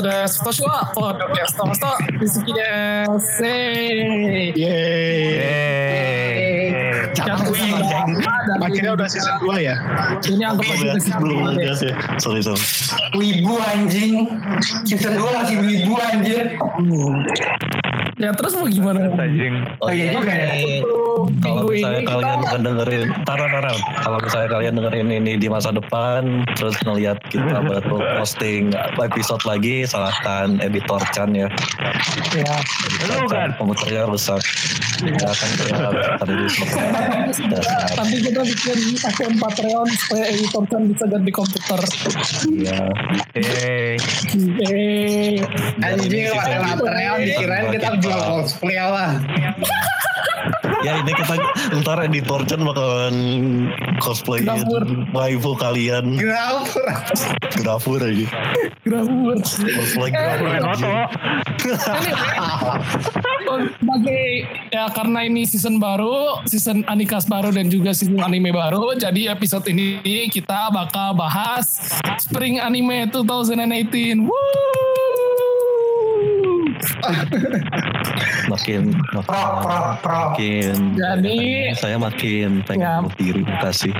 レカストです。今年はポッドキャストの人、好きです。イェーイ Yeay. Jatuh ada Akhirnya udah season 2 ya? Ini anggap aja Belum, season belum dua deh. ada sih. Sorry, sorry. Wibu anjing. Season 2 masih wibu anjir. Ya terus mau gimana? Anjing. Oh iya juga ya. Kalau misalnya ini kalian kita dengerin, taruh taruh. Kalau misalnya kalian dengerin ini di masa depan, terus ngelihat kita baru posting episode lagi, salahkan editor Chan ya. ya kan? Komputernya rusak. Ya kan tadi nanti kita bikin akun Patreon supaya editor kan bisa ganti komputer. Iya. Yeay. Eh, Anjing material dikirain kita jual cosplay lah. Ya ini kita ntar editor Chan bakalan cosplay Grafur. waifu kalian Grafur. grafur aja. Grafur. Cosplay grafur. Aja. foto. sebagai ya karena ini season baru, season Anikas baru dan juga season anime baru, jadi episode ini kita bakal bahas Spring Anime 2018. Woo! Makin Pro, pro, pro. makin Jadi- saya makin pengen Ya. bunuh diri kasih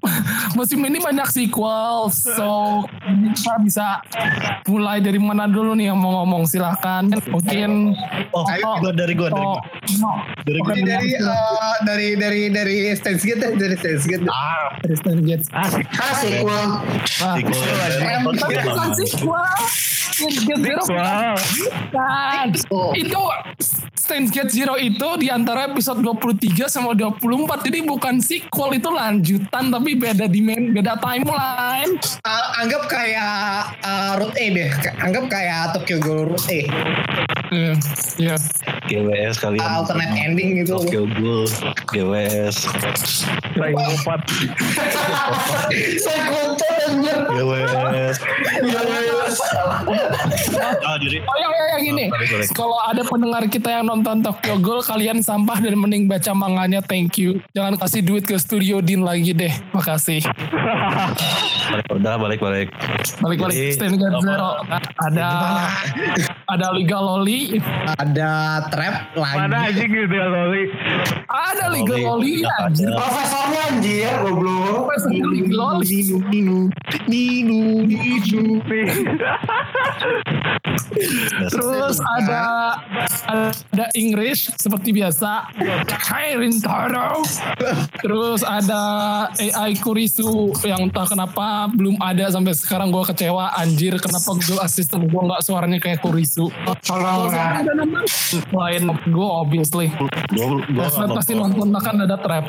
Musim ini banyak sequel, so kita bisa mulai dari mana dulu nih yang mau ngomong silahkan. Mungkin oh Ayo, gua dari gua dari oh, gua. dari gua Ini dari eh, dari dari dari Stance Gate ya, dari Stance Gate. ah Kristen Gates. Asik. Asik. Wah, sequel tapi bukan sequel. Zero Wow. bukan. Itu Steins Gate Zero itu di antara episode 23 sama 24. Jadi bukan sequel itu lanjutan tapi beda dimen beda timeline. Eh, anggap kayak eh, Route E deh. Anggap kayak Tokyo Ghoul Route E. Iya. Iya. GWS kalian Alternate ending gitu. Tokyo Ghoul GWS. Saya konten anjir. Iya, iya. ah diri Oh yang, ini. Sorry, sorry. Kalau ada pendengar kita yang nonton Tokyo Ghoul, kalian sampah dan mending baca manganya. Thank you. Jangan kasih duit ke studio Din lagi deh. Makasih. balik udah balik balik Balik-balik Gate apa? Zero. Ada ada Liga Loli. Ada trap lagi. Mana anjing gitu ya Loli. Ada Liga Loli. Loli anjir. Profesornya anjir, goblok. Profesor Liga Loli. Ninu, Ninu, Ninu. Terus ada ada English seperti biasa. Hai Rintaro. Terus ada AI Kurisu yang entah kenapa belum ada sampai sekarang gue kecewa anjir kenapa Google Assistant gue nggak suaranya kayak Kurisu. Tolong lah. Lain gue obviously. nggak pasti nonton. nonton akan ada trap.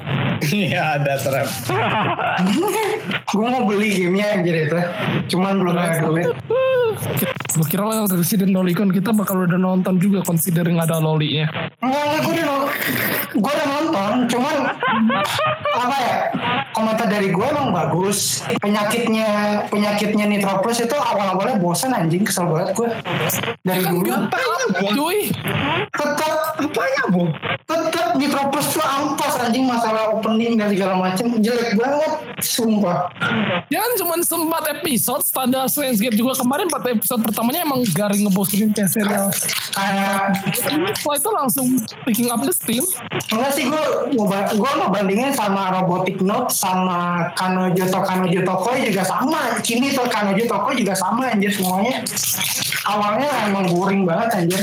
Iya ada trap. Gue mau beli gamenya anjir itu. Cuman belum ada duit. Gue kira lah Resident Lolicon kita bakal udah nonton juga considering ada lolinya. Enggak, gue udah nonton. Gue udah nonton, cuman apa ya? Komentar dari gue emang bagus. Penyakitnya penyakitnya Nitroplus itu awal-awalnya bosan anjing, kesel banget gue. Dari Kan dulu gampang cuy. tetap Apanya bu? tetap Nitroplus tuh ampas anjing masalah opening dan segala macem jelek banget, sumpah. Jangan cuma sempat episode standar Gate juga kemarin 4 episode pertamanya emang garing ngebosenin kayak serial. Kayak Setelah itu langsung picking up the steam. Enggak sih gue gue mau bandingin sama Robotic Note sama Kanojo to Kanojo Tokoi juga sama. Kini tuh Kanojo Tokoi juga sama anjir semuanya. Awalnya emang boring banget anjir.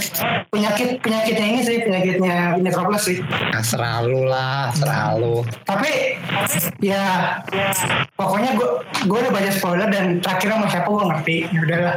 Penyakit penyakitnya ini sih penyakitnya Nitroplus sih. Nah, selalu lah, selalu. Tapi ya pokoknya gue gue udah banyak spoiler dan terakhirnya sama siapa gue ngerti. Ya udahlah.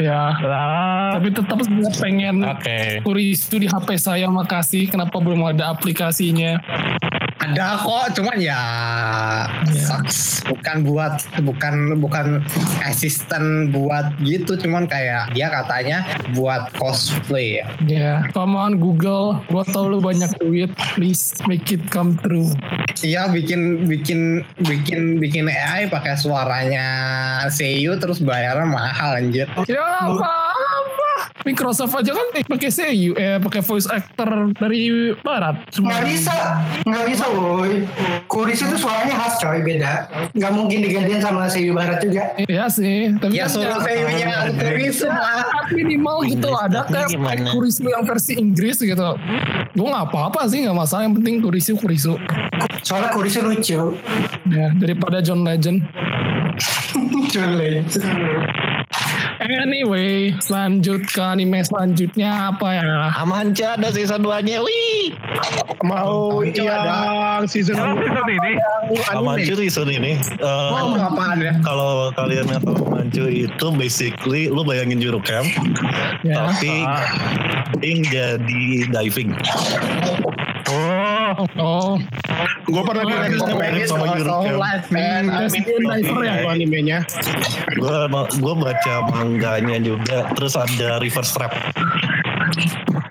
Ya. Lah. Tapi tetap gue pengen Oke. Kurisu di HP saya makasih. Kenapa belum ada aplikasinya? Ada kok, cuman ya sucks. bukan buat bukan bukan asisten buat gitu, cuman kayak dia katanya buat cosplay ya. Ya, come on Google. Gue tau lu banyak duit. Please make it come true. Iya bikin bikin bikin bikin AI pakai suaranya Seiyu terus bayarnya mahal anjir. Ya apa? apa? Microsoft aja kan pakai seiyuu, eh pakai voice actor dari barat. Semua. Nggak bisa, nggak bisa woi. Kuris itu suaranya khas coy, beda. Nggak mungkin digantiin sama Seiyu Barat juga. Iya sih, tapi Ya kan suruh seiyunya Kurisu lah. minimal gitu ada kayak? Kurisu yang versi Inggris gitu. Gue nggak apa-apa sih nggak masalah yang penting Kurisu Kurisu. Soalnya Kuris itu lucu. Ya daripada John Legend. Culik. Anyway, lanjut ke anime selanjutnya apa ya? Amanca ada season 2-nya. Wih. Mau yang season Kalau season ini Amancu season ini. eh, Oh, apaan ya? kalau kalian nggak tahu Amancu itu basically lu bayangin Juru Camp Ya. tapi Ing jadi diving. Oh, Oh, gue pernah Oh, lihat sama Camp. life man. I mean, diver ya. animenya. Gue gue baca mangganya juga. Terus ada reverse trap.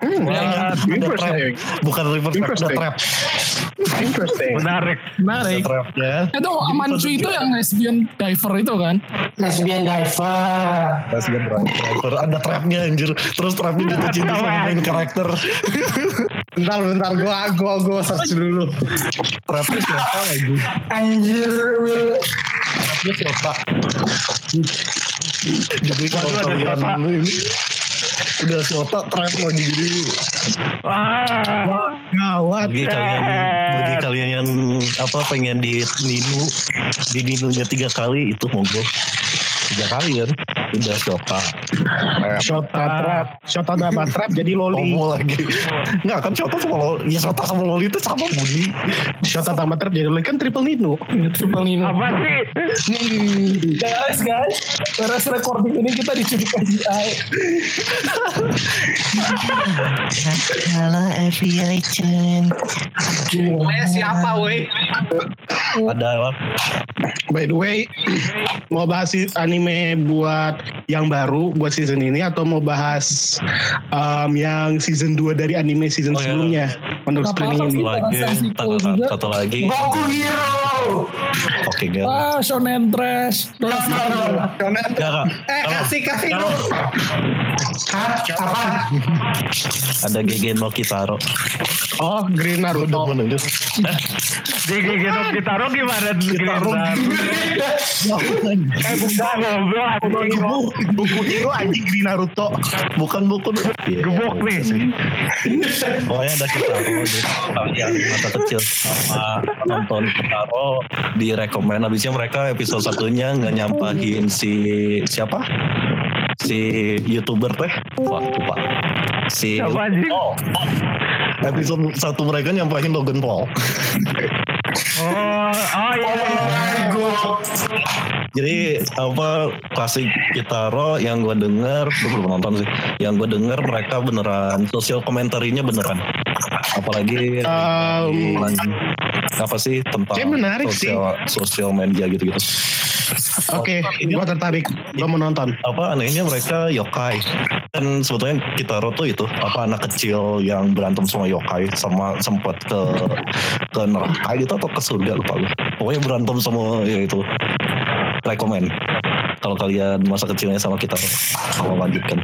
Hmm, Ada trap. interesting. Bukan reverse trap, ada trap. Interesting. menarik. menarik. Ada trapnya. Itu Amancu itu yang lesbian diver itu kan? Lesbian diver. Lesbian driver. Ada trapnya anjir. Terus trapnya jatuh cinta sama main karakter. bentar bentar gua gua gua search dulu. Trapnya siapa lagi? Anjir, Will. Trapnya siapa? Jadi kalau kalian siapa? ini udah siapa trap lagi jadi Wah, Gawat. bagi kalian bagi kalian yang apa pengen di Ninu di Ninunya tiga kali itu monggo tiga kali kan udah siapa Shota trap. Shota dapat trap jadi loli. Homo lagi nggak kan Shota sama Loli ya Shota sama Loli itu sama bunyi Shota tambah trap jadi loli kan triple nino. Triple Nino. apa sih? Guys, guys, beres recording ini kita diculik FBI. halo FBI Chen siapa woi? ada apa By the way, mau bahas anime buat yang baru buat season ini atau mau bahas um, yang season 2 dari anime season Oh, iya. sebelumnya untuk streaming apa-apa ini? lagi Satu lagi Goku Hero. oke girl Ah, shonen trash. Shonen. Nggak, Kak. Eh Kalau- kasih kasih dulu. Hah? Apaan? ada Gegen no Kitaro Oh, Green Naruto. Jadi gitu kita taruh gimana? Kita Eh bukan goblok. Buku, buku Hero anjing Green Naruto. bukan buku Iya, Gebuk nih. Pokoknya ada gitu. Kalian masa kecil sama nonton Kitaro direkomend. Habisnya mereka episode satunya nggak nyampahin si siapa? Si youtuber teh, wah lupa. Si Siapa anjing? Oh, episode satu mereka nyampahin Logan Paul. Oh, oh iya. Jadi apa klasik Kitaro yang gue denger, gue belum nonton sih. Yang gue denger mereka beneran sosial komentarinya beneran. Apalagi Um, apa sih tentang menarik sih. sosial sosial media gitu-gitu. Oke, gua tertarik. Gua mau nonton. Apa anehnya mereka yokai. Kan sebetulnya Kitaro tuh itu apa anak kecil yang berantem sama yokai sama sempat ke ke neraka gitu atau ke surga lupa gue. Pokoknya berantem sama ya itu. Rekomen. Kalau kalian masa kecilnya sama kita kalau lanjutkan.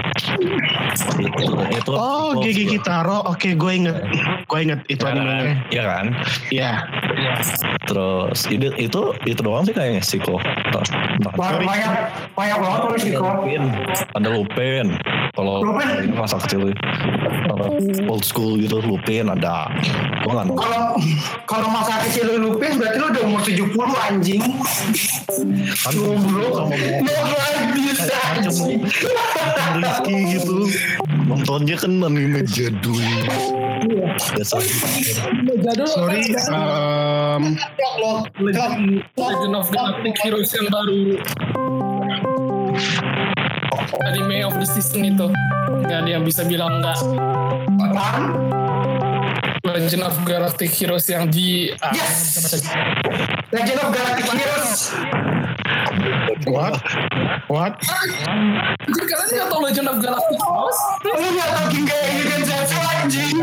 Itu, itu Oh, Gigi Kitaro. Oke, gue inget. Gue inget itu animenya. Iya kan? Iya. Terus itu itu itu doang sih kayaknya Siko. Banyak, banyak, banget tuh. Lupin, ada Lupin. Kalau masa kecil old school gitu Lupin ada. Nggak nonton. Kalau kalau masa kecil lu lupin berarti lu udah umur 70 anjing. Kan gua. Nggak bisa anjing. Rizky gitu. Nontonnya kan anime jadul. Biasa. Jadul Sorry. Um, Legend, Legend of Galactic Heroes yang baru anime of the season itu nggak ada yang bisa bilang nggak Apaan? Legend of Galactic Heroes yang di ah, Yes! Legend of Galactic Heroes. what? What? Jadi kalian nggak tahu Legend of Galactic Heroes Lu nggak tau King Gaya Yugen Sensu anjing.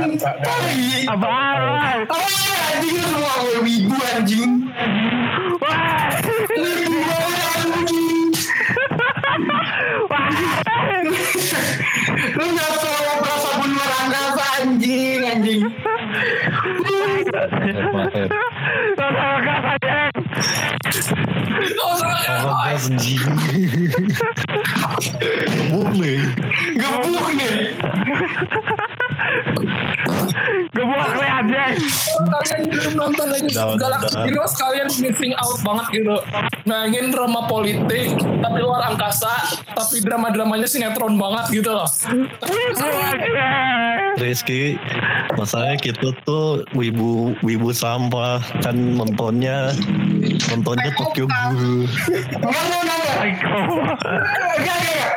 Apaan? Apa anjing lu semua wibu anjing. Wah. Lu nggak tahu berasa bunuh angkasa anjing anjing. Anjing. Gebuk nih. Gebuk nih. Gebuk nih Jack. kalian belum nonton lagi Galaxy. Heroes kalian missing out banget gitu nangin drama politik tapi luar angkasa tapi drama-dramanya sinetron banget gitu loh Rizky, masalahnya kita tuh wibu wibu sampah kan nontonnya nontonnya Tokyo Ghoul.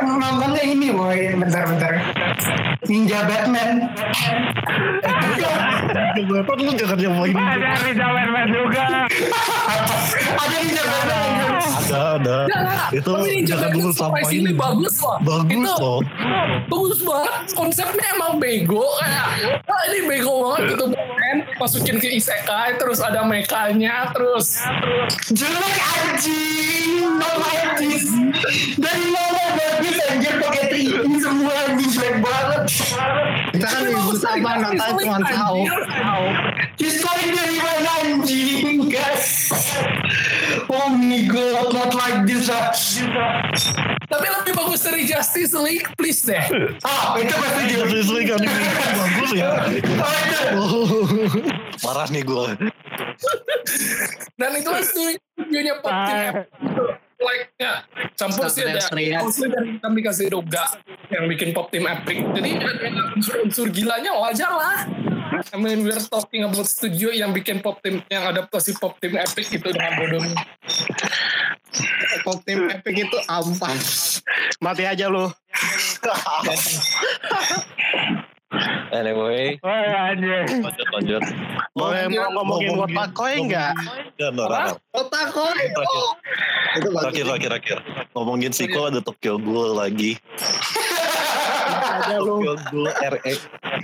Nontonnya ini boy. Bentar bentar. Ninja Batman. Lu jangan nyobain? Ada Ninja Batman juga. Ada Ninja Batman. Ada ada. Itu Ninja jangan Batman dulu sampain. ini bagus loh Bagus loh. bagus banget konsepnya emang bego kayak ini bego banget gitu kan masukin ke isekai terus ada mekanya terus Jelek anjing. Not like this. Dari mana sama nonton cuma tahu. History dari mana anjing guys. Oh my god, not like this ah. tapi lebih bagus dari Justice League please deh Ah, itu pasti. Justice League itu bagus ya. Oh, itu. Marah nih gue. dan itu kan studionya Pop Team like ya campur sih ada dan Mostly dari kami dikasih Roga yang bikin Pop Team Epic. Jadi ada unsur-unsur gilanya wajar lah. I mean we're talking about studio yang bikin Pop Team yang adaptasi Pop Team Epic itu dengan bodohnya Pop Team Epic itu ampas. Mati aja lu. Anyway, Oh anjing. lanjut lanjut. Boleh mau ngomongin Wotakoi nggak? Ya, no, no, no. Otakoi. Terakhir, terakhir, terakhir. Ngomongin Siko ada Tokyo Ghoul lagi. Tokyo Ghoul RE.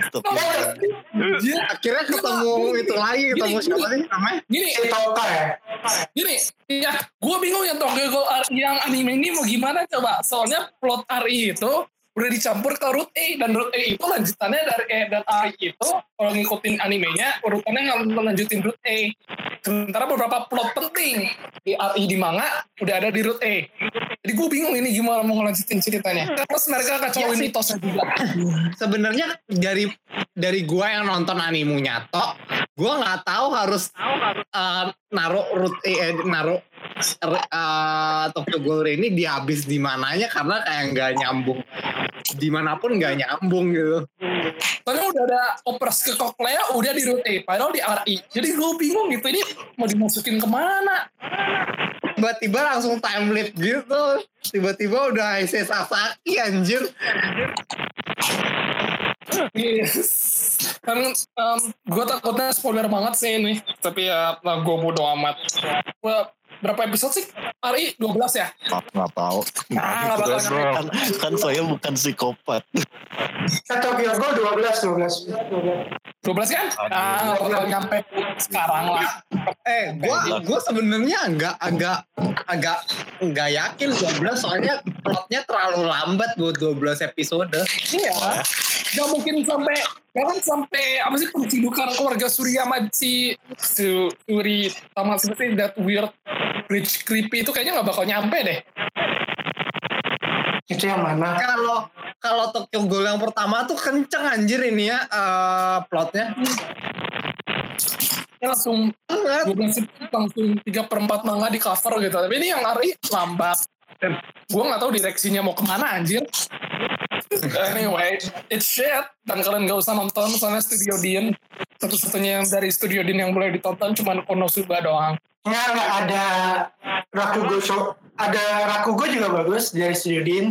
Tokyo Ghoul. Akhirnya ketemu itu lagi, ketemu siapa sih namanya? gini Si Toka ya. gini ya gue bingung yang Tokyo Ghoul yang anime ini mau gimana coba soalnya plot RI itu udah dicampur ke root A dan root A itu lanjutannya dari E dan A itu kalau ngikutin animenya urutannya nggak melanjutin root A. Sementara beberapa plot penting di RI di manga udah ada di root A. Jadi gue bingung ini gimana mau ngelanjutin ceritanya. Terus mereka kacauin mitosnya juga Sebenarnya dari dari gua yang nonton animunya tok, gua nggak tahu harus uh, naruh root eh, naruh uh, Tokyo Ghoul ini di habis di mananya karena kayak nggak nyambung di mana pun nggak nyambung gitu. Soalnya udah ada operas ke Koklea udah di A padahal di RI jadi gue bingung gitu ini mau dimasukin ke mana Tiba-tiba langsung time leap gitu. Tiba-tiba udah Heisei Sasaki anjir. Yes. Kan um, gue takutnya spoiler banget sih ini. Tapi ya gue bodo amat. Gua, berapa episode sih? Hari 12 ya? Nggak nggak tahu. Ah, nggak bakal nyampe. kan, kan saya bukan psikopat. Kan Tokyo Ghoul 12 12. 12 kan? Ah, nggak bakal nyampe sekarang lah. Eh, gua gua sebenarnya agak agak agak nggak yakin 12 soalnya plotnya terlalu lambat buat 12 episode. Iya. Gak mungkin sampai Kan sampai apa sih pencidukan keluarga Surya si Su- Suri sama seperti that weird bridge creepy itu kayaknya nggak bakal nyampe deh. Itu yang mana? Kalau kalau Tokyo Ghoul yang pertama tuh kenceng anjir ini ya eh, plotnya. Ini langsung Banget. 12 episode langsung 3 per 4 manga di cover gitu. Tapi ini yang hari lambat. Dan gue nggak tahu direksinya mau ke mana anjir. anyway, it's shit. Dan kalian gak usah nonton soalnya Studio Din. Satu-satunya yang dari Studio Din yang boleh ditonton cuma Konosuba doang. Nggak, nggak ada Rakugo show. Ada Rakugo juga bagus dari Studio Din.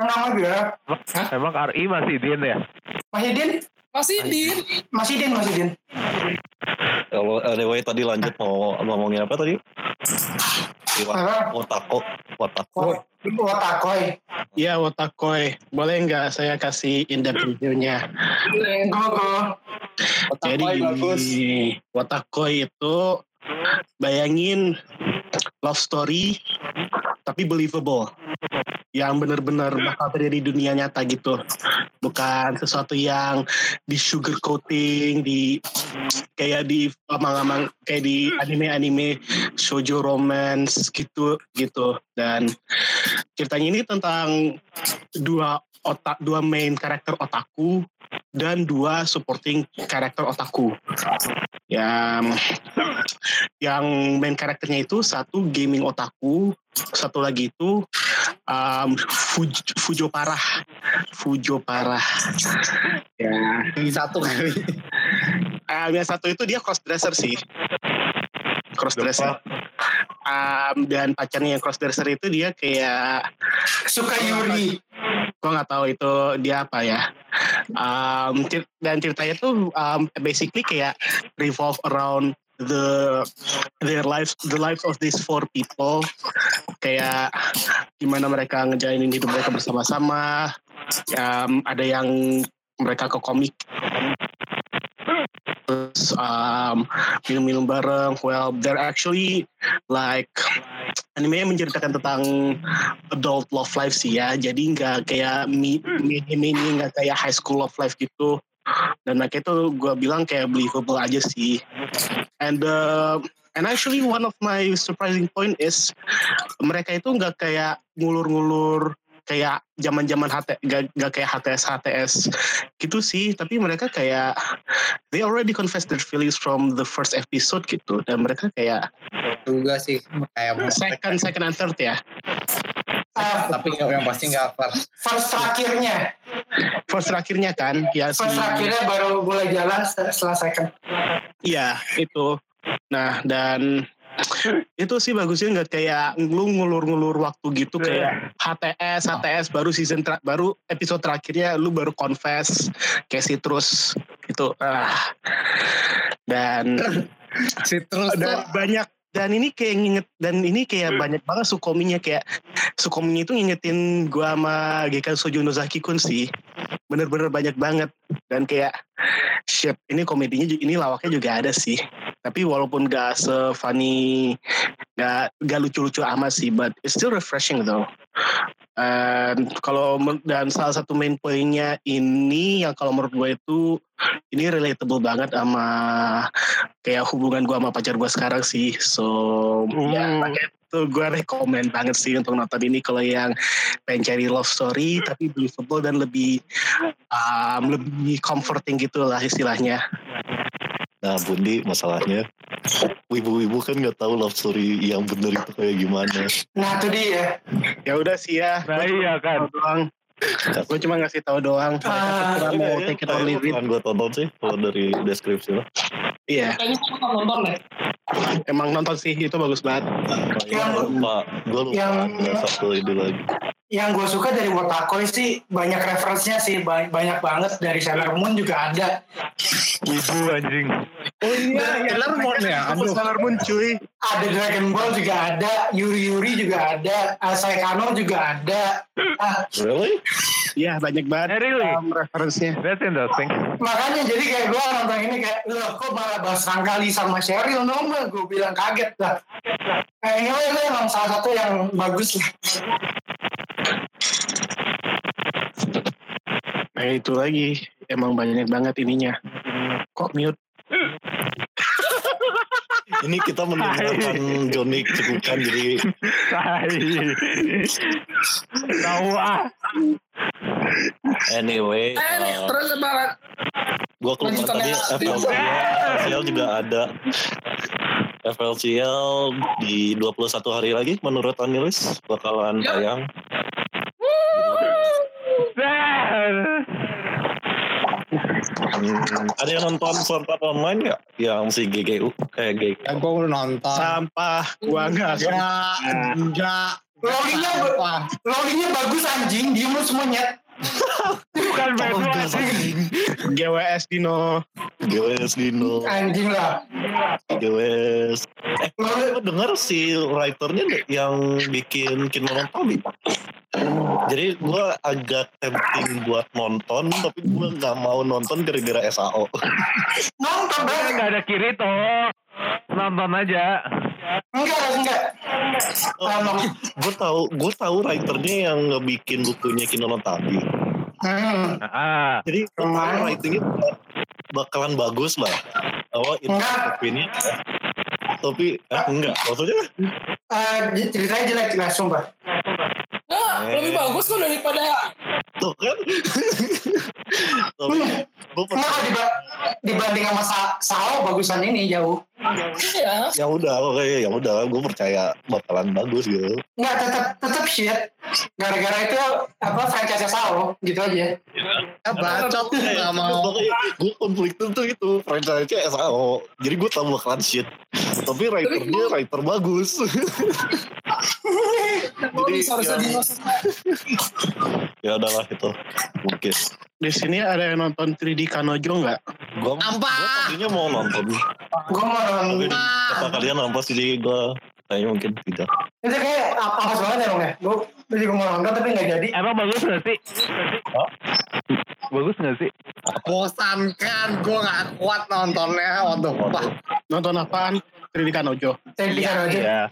Nama gue. Emang RI masih Din ya? Masih Din? Masih Din. Masih Din, masih Din. Kalau anyway tadi lanjut mau ngomongin apa tadi? Apa? Wotako, Wotako. Watakoi. Iya Wotakoi. Boleh nggak saya kasih in-depth review-nya? Go, go. Jadi bagus. Watakoi itu bayangin love story tapi believable. Yang benar-benar bakal terjadi di dunia nyata gitu. Bukan sesuatu yang di sugar coating di kayak di amang-amang kayak di anime-anime shoujo romance gitu gitu. Dan ceritanya ini tentang dua otak dua main karakter otaku dan dua supporting karakter otaku. Yang yang main karakternya itu satu gaming otaku satu lagi itu um, Fuj, Fujo parah. Fujo parah. Ya. Ini satu kali. um, yang satu itu dia cross dresser sih. Cross dresser um, dan pacarnya yang cross dresser itu dia kayak Suka Yuri. gue nggak tahu itu dia apa ya. Um, cer- dan ceritanya tuh um, basically kayak revolve around the their lives the lives of these four people. Kayak gimana mereka ngejalanin hidup mereka bersama-sama. Um, ada yang mereka ke komik terus um, minum-minum bareng. Well they're actually like anime menceritakan tentang adult love life sih ya. Jadi nggak kayak mi mi ini nggak kayak high school love life gitu. Dan makanya itu gue bilang kayak believable aja sih. And uh, and actually one of my surprising point is mereka itu nggak kayak ngulur-ngulur kayak zaman-zaman HT gak, gak kayak HTS HTS gitu sih tapi mereka kayak they already confessed their feelings from the first episode gitu dan mereka kayak Juga sih kayak second second and third ya Ah, tapi nggak yang pasti nggak first. first terakhirnya. first terakhirnya kan ya si First terakhirnya baru mulai jalan setelah second. iya itu nah dan itu sih bagusnya nggak kayak lu ngulur-ngulur waktu gitu kayak HTS HTS baru season ter- baru episode terakhirnya lu baru confess kayak si terus gitu. Ah. Dan Citrus dan tuh banyak dan ini kayak nginget dan ini kayak banyak banget sukominya kayak sukominya itu ngingetin gua sama Gekan Sojo Nozaki kun sih. Bener-bener banyak banget. Dan kayak shit ini komedinya ini lawaknya juga ada sih. Tapi walaupun gak se-funny gak, gak lucu-lucu amat sih but it's still refreshing though And kalau dan salah satu main poinnya ini yang kalau menurut gue itu ini relatable banget sama kayak hubungan gue sama pacar gue sekarang sih so ya Hmm. makanya itu gue rekomend banget sih untuk nonton ini kalau yang pengen cari love story tapi believable dan lebih um, lebih comforting gitu lah istilahnya Nah Bundi masalahnya Wibu-wibu kan nggak tahu love story yang bener itu kayak gimana. Nah itu dia. ya udah sih ya Nah iya kan. doang gue cuma ngasih tahu doang Ah, terserah mau take it or leave it Kan gue tonton sih kalau dari deskripsi lo. iya Kayaknya aku nonton deh. emang nonton sih itu bagus banget Yang- lupa, gue lupa yang- ada satu ide lagi. Yang gue suka dari Wotakoi sih banyak referensinya sih ba- banyak banget dari Sailor Moon juga ada. Ibu anjing. oh iya Sailor Moon ya aduh Sailor Moon cuy Ada Dragon Ball juga ada, Yuri Yuri juga ada, Asai Kano juga ada. Ah, Really? Iya banyak banget Eh, really? um, referensinya That's interesting. makanya jadi kayak gue nonton ini kayak loh kok malah bahas Rangkali sama Cheryl dong gue bilang kaget lah. Kayaknya itu emang salah satu yang bagus lah. nah itu lagi emang banyak banget ininya kok mute Ini kita mendengarkan Johnny cekukan jadi. Tahu ah. anyway. Eh nih uh, terus banget. Gue keluar tadi. FLCL, FLCL juga ada FLCL di 21 hari lagi menurut Anilis bakalan Ya. tayang. Hmm, ada yang nonton Sword Art Online nggak? Yang si GGU kayak GGU. ya gue udah nonton sampah gua nggak ya enggak Loginya, loginya bagus anjing, diem lu semuanya. Bukan bego anjing. GWS Dino GWS Dino, Anjing lah. GWS. Eh, gue denger si writernya deh yang bikin Kingdom Tabi. Jadi gue agak tempting buat nonton, tapi gue nggak mau nonton gara-gara SAO. Nonton dong. Nggak ada Kirito. Nonton aja. Enggak, enggak. Kalau gue tahu gue tahu writernya yang ngebikin bukunya Kinonotabi. hmm, Ah, Jadi gue tahu writingnya bakalan bagus lah. Awal itu Enggak. opini. Tapi eh, enggak, maksudnya eh, ceritanya jelek jelas sumpah. Nah, lebih bagus kok daripada tuh kan. Gue diba- dibanding sama Sa- Sao bagusan ini jauh. Ya. ya udah oke ya udah gue percaya bakalan bagus gitu. Enggak tetap tetap shit. Gara-gara itu apa franchise Sao gitu aja. Ya bacot tuh gak mau. gue konflik tuh itu franchise-nya SAO. Jadi gue tahu bakalan shit. Tapi writernya writer bagus. Jadi, ya. ya udahlah itu mungkin. Di sini ada yang nonton 3D Kanojo nggak? Gue Apa? tadinya mau nonton. Gue mau nonton. kata kalian apa sih jadi gue kayaknya mungkin tidak. Itu kayak apa banget ya bang ya. Gue juga mau nonton tapi nggak jadi. emang bagus gak sih? Bagus gak sih? Bosankan, gue gak kuat nontonnya. Waduh, wah. Nonton apaan? 3D Kanojo. Saya bisa aja. Ya.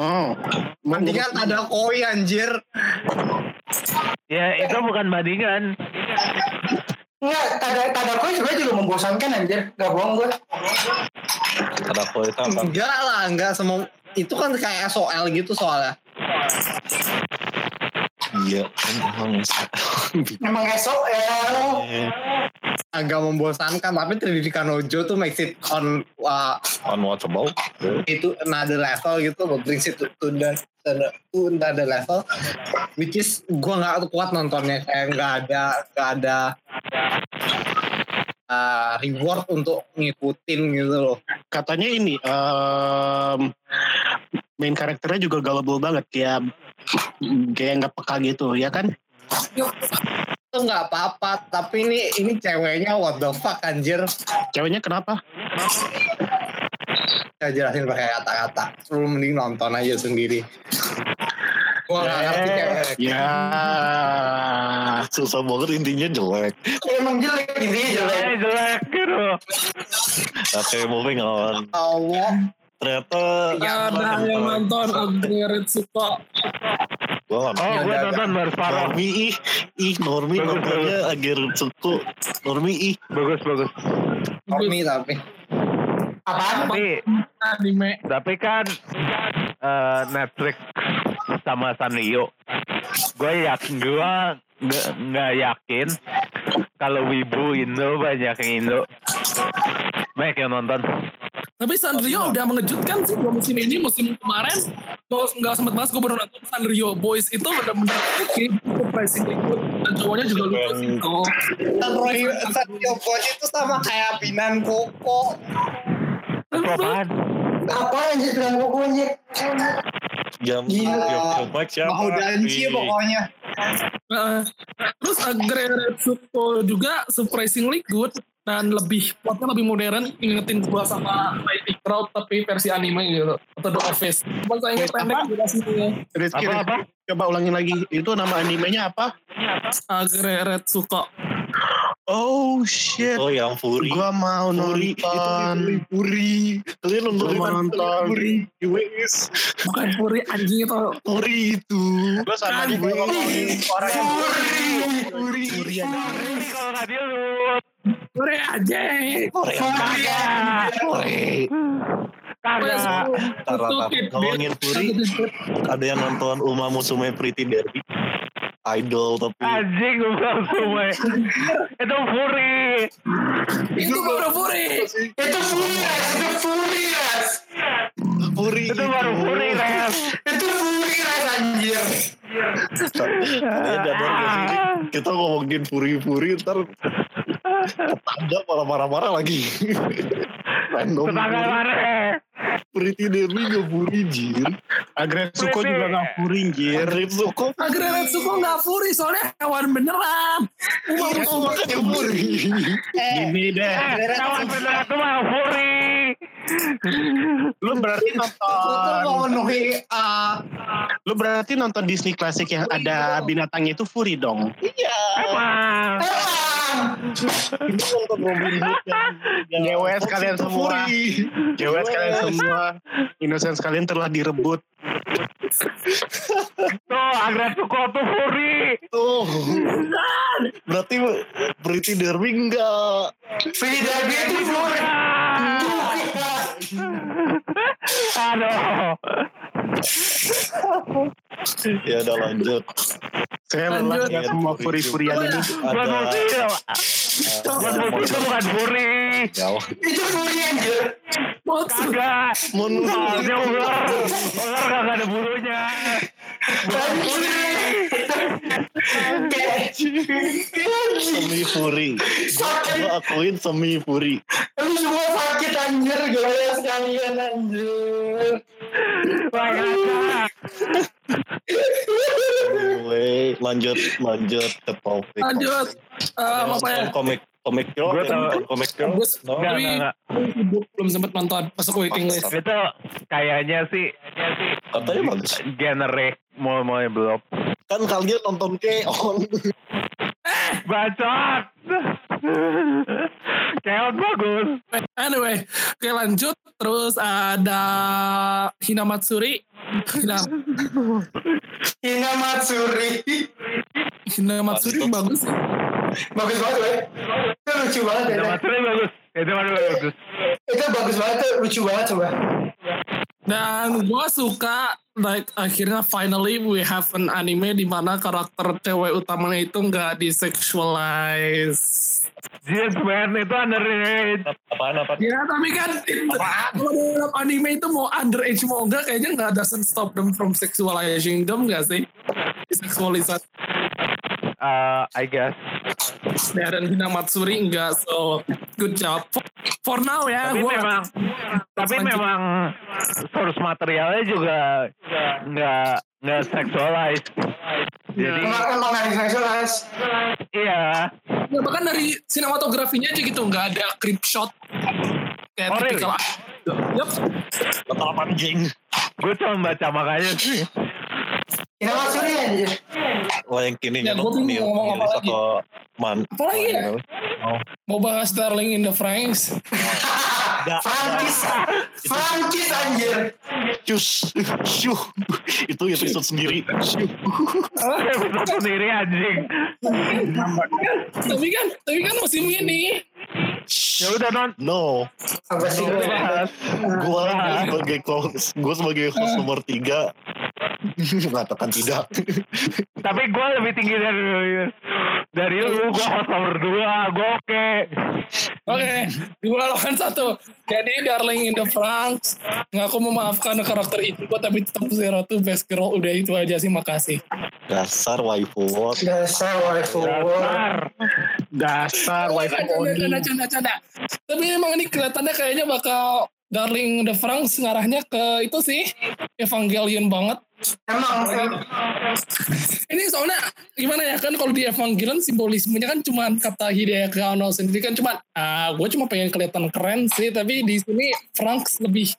Oh. Mendingan ada koi anjir. Ya itu bukan bandingan. Enggak, tada Tadako sebenarnya juga membosankan anjir. Gak bohong gue. Ada apa itu apa? Enggak lah, enggak semua. Itu kan kayak SOL gitu soalnya. Iya, emang Emang esok ya. Agak membosankan, tapi 3D Kanojo tuh makes it on uh, unwatchable. itu another level gitu, brings it to, to the to the- to another level, which is gue nggak kuat nontonnya, kayak nggak ada nggak ada uh, reward untuk ngikutin gitu loh. Katanya ini em, main karakternya juga gullible banget kayak kayak nggak peka gitu ya kan? Itu nggak apa-apa, tapi ini ini ceweknya what the fuck anjir. Ceweknya kenapa? Saya jelasin pakai kata-kata. Lu mending nonton aja sendiri. Gua nggak ngerti cewek. Ya. Susah banget intinya jelek. Emang jelek intinya jelek. Eh jelek gitu. Oke, moving on. Allah. Ternyata Ada yang nonton Agrerit Suko. Gua nggak Oh gue nonton baru separuh. Normi ih, ih Normi Bagus, nontonnya akhir suku. Normi ih, Bagus bagus. Tommy tapi. Apaan? Tapi Anime. tapi kan eh, Netflix sama Sanrio. Gue yakin gue nggak yakin kalau Wibu Indo banyak yang Indo. Banyak yang nonton. Tapi Sanrio udah mengejutkan sih dua musim ini. Musim kemarin gue nggak sempet bahas gue baru nonton Sanrio Boys itu benar-benar oke, surprisingly good. Dan cowoknya juga lucu sih. Oh. Dan Roy Satyo Boy itu sama kayak Binan Koko. Apaan? Apa anjir bilang koko anjir? jam Gila. Siapa? Mau danci Ih, pokoknya. Terus Agrerit Suko juga surprisingly good dan lebih plotnya lebih modern ingetin gua sama Mighty Crowd tapi versi anime gitu atau The Office cuma sayangnya Wait, pendek apa? durasinya Rizky, Apa apa? coba ulangin lagi. Itu nama animenya apa? Agrerit Suko Oh shit. Oh yang Fury. Gua mau Fury. nonton. Fury. Kalian nonton Gua mau kan? nonton. Fury. Wes. bukan Puri anjing itu Fury itu. Gua sama aja kayak ngomongin orang yang Fury. Fury aja. Ini kalau nggak dia lu. Puri aja Kagak. Fury. Kagak. Ngomongin Fury. Ada yang nonton Uma Musume Pretty Derby. Idol tapi Anjing gue bilang semua. Itu Furi. itu baru Puri Itu Furious, itu Furious. Fury Itu baru Furi Res. Itu Furious anjir. Kita ngomongin Fury-Fury ntar tetangga malah marah-marah lagi. Random Tetangga mana? Pretty Derby gak Fury jir. Agret Suko juga gak Fury anjir. Rip Suko Agrerit Suko nggak Puri soalnya hewan beneran Uma Itu Musume makanya Fury. Gini deh. Eh, kawan bener itu mah Furi. Lu berarti nonton. memenuhi uh, Lu berarti nonton Disney klasik yang ada binatangnya itu Fury dong. Emang. Emang Ini nonton Robin Hood yang, GWS kalian semua. GWS kalian semua. Innocence kalian telah direbut. Tuh, Agretsuko tuh Furi. Tuh. Berarti Pretty Derby enggak. Free Derby itu Furi. Aduh. Ya udah lanjut. Saya Lanjut. lelah ya semua furi-furian ini. Ada Furi. Furi itu bukan Furi. ya, Itu Furi anjir. Kagak. Mon Soalnya ular. Ular kagak ada bulunya. Bukan Furi. semi Fury. Gue akuin semi Fury. Lu semua sakit anjir gaya sekalian anjir. Anyway, lanjut lanjut ke topik. lanjut. Eh, apa ya? Komik komik girl, Gua ya? tahu. komik girl. No? Enggak, enggak, belum sempat nonton masuk waiting list. Itu kayaknya sih Katanya bagus. genre mau mau belum. Kan kalian nonton Keon. Bacot. Keon bagus. Anyway, oke lanjut. Terus ada Hinamatsuri. Hina, Hina Matsuri. Hinamatsuri bagus ya. Bagus banget, weh. Itu lucu banget ya. Itu maksudnya bagus. Itu bagus. Itu bagus banget tuh, lucu banget coba. Dan gue suka like akhirnya finally we have an anime di mana karakter cewek utamanya itu nggak disexualize. Man itu underrated. Apaan apa? Ya tapi kan kalau dalam anime itu mau underage mau enggak kayaknya nggak doesn't stop them from sexualizing them nggak sih? Seksualisasi. Uh, I guess. Dan Hinamatsuri enggak so good job. For, for now ya, Tapi gue memang tapi Lanjut. memang source materialnya juga nggak nggak sexualized. Jadi Emang emang nggak disexualize. iya. Ya, bahkan dari sinematografinya aja gitu nggak ada creep shot kayak Oh, really? anjing. Gue cuma baca makanya sih. Hina Matsuri anjir. Wah yang kini Ya, ya, gua bingung nih, ngomong apa lagi. atau man. Apa lagi ya? Oh. Mau bahas Darling in the Franks. Enggak, Francis. Francis anjir. Cus, syuh. Itu episode sendiri. Syuh. Episode sendiri anjing. tapi kan, tapi kan musim ini. Ya udah non. No, gue? bahas. gue sebagai host, gue sebagai host nomor tiga mengatakan tidak. Tapi gue lebih tinggi dari dari lu. Gue host nomor dua. Gue oke. Oke, dua lawan satu. Jadi Darling in the Franks ngaku memaafkan karakter itu, tapi tetap Zero to best girl. Udah itu aja sih, makasih. Dasar waifu war. Dasar waifu war. Dasar. Dasar waifu Canda, only. canda, canda, canda. Tapi emang ini kelihatannya kayaknya bakal Darling in the Franks ngarahnya ke itu sih Evangelion banget. Emang em- Ini soalnya gimana ya kan kalau di Evangelion simbolismenya kan cuma kata Hideaki Anno sendiri kan cuma ah gue cuma pengen kelihatan keren sih tapi di sini Franks lebih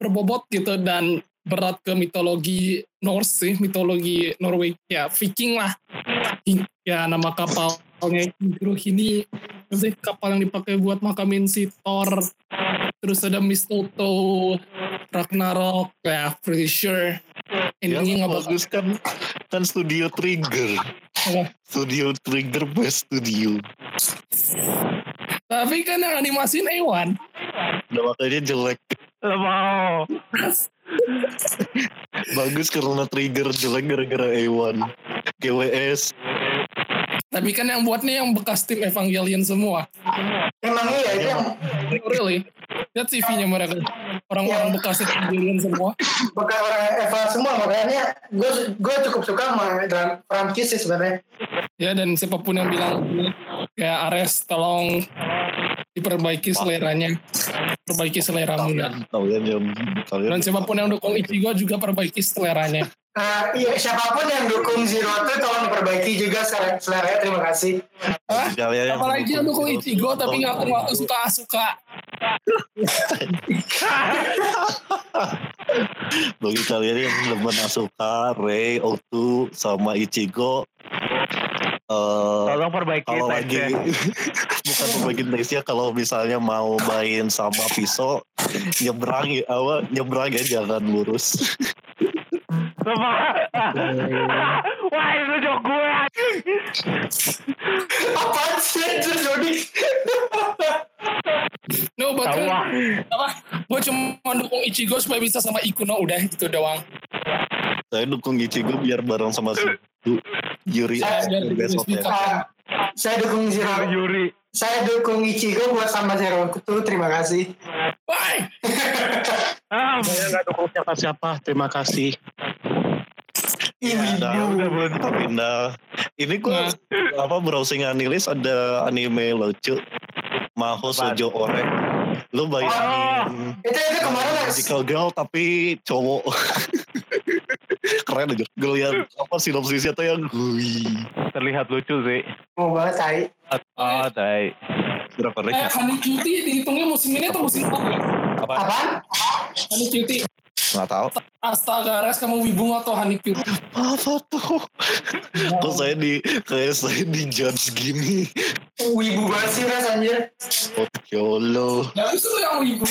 berbobot gitu dan berat ke mitologi Norse sih mitologi Norway. Ya Viking lah. Ya nama kapalnya Hydro ini sih kapal yang dipakai buat makamin si Thor. Terus ada Mistletoe Ragnarok ya pretty sure Ya, nggak bakal bagus kan kan studio Trigger. Studio Trigger best studio. Tapi kan yang animasiin A1. Udah makanya jelek. Mau. Bagus karena Trigger jelek gara-gara A1. GWS. Tapi kan yang buatnya yang bekas tim Evangelion semua. emang iya itu yang Oh, really? Lihat CV-nya mereka. Orang-orang bekas Evangelion semua. bekas orang Eva semua makanya gue gue cukup suka sama Francis sih sebenarnya. Ya dan siapa pun yang bilang ya Ares tolong diperbaiki seleranya. Perbaiki selera muda. Kalian yang kalian Dan siapa pun yang dukung Ichigo juga perbaiki seleranya. Ah, iya siapa pun yang dukung Zero tuh tolong perbaiki juga selera seleranya terima kasih. yang Apalagi yang dukung Ichigo tapi ngaku-ngaku suka-suka. bagi kalian yang demen Asuka, Rei, Otu, sama Ichigo eh, Tolong perbaiki kalau lagi bukan pembagian taste kalau misalnya mau main sama pisau nyebrang ya apa nyebrang ya jangan lurus. Wah itu jok gue. Apaan sih anjir Jody? No, but apa? Gue cuma dukung Ichigo supaya bisa sama Ikuno udah gitu doang. saya dukung Ichigo biar bareng sama si Yuri Saya biar besoknya saya dukung Zero. Yuri. Saya dukung Ichigo buat sama Zero Kutu. Terima kasih. Bye. Ah, Saya nggak dukung siapa-siapa. Terima kasih. Nah, udah belum. pindah. Ini gua apa browsing Anilis ada anime lucu. Maho Sojo Ore. Lu bayangin Itu itu kemarin magical girl tapi cowok. Keren aja. Gue lihat apa sinopsisnya tuh yang hui. Terlihat lucu sih. Mau banget tai. Oh, tai. Berapa Eh, rek? Honey Cutie dihitungnya musim ini atau musim apa? Apa? Honey Cutie. Nggak tahu. Astaga, Res kamu wibu atau Cutie? Apa tuh? Kok saya di kayak saya di judge gini? Wibu banget sih Res anjir. Oh, YOLO. Ya itu yang wibu.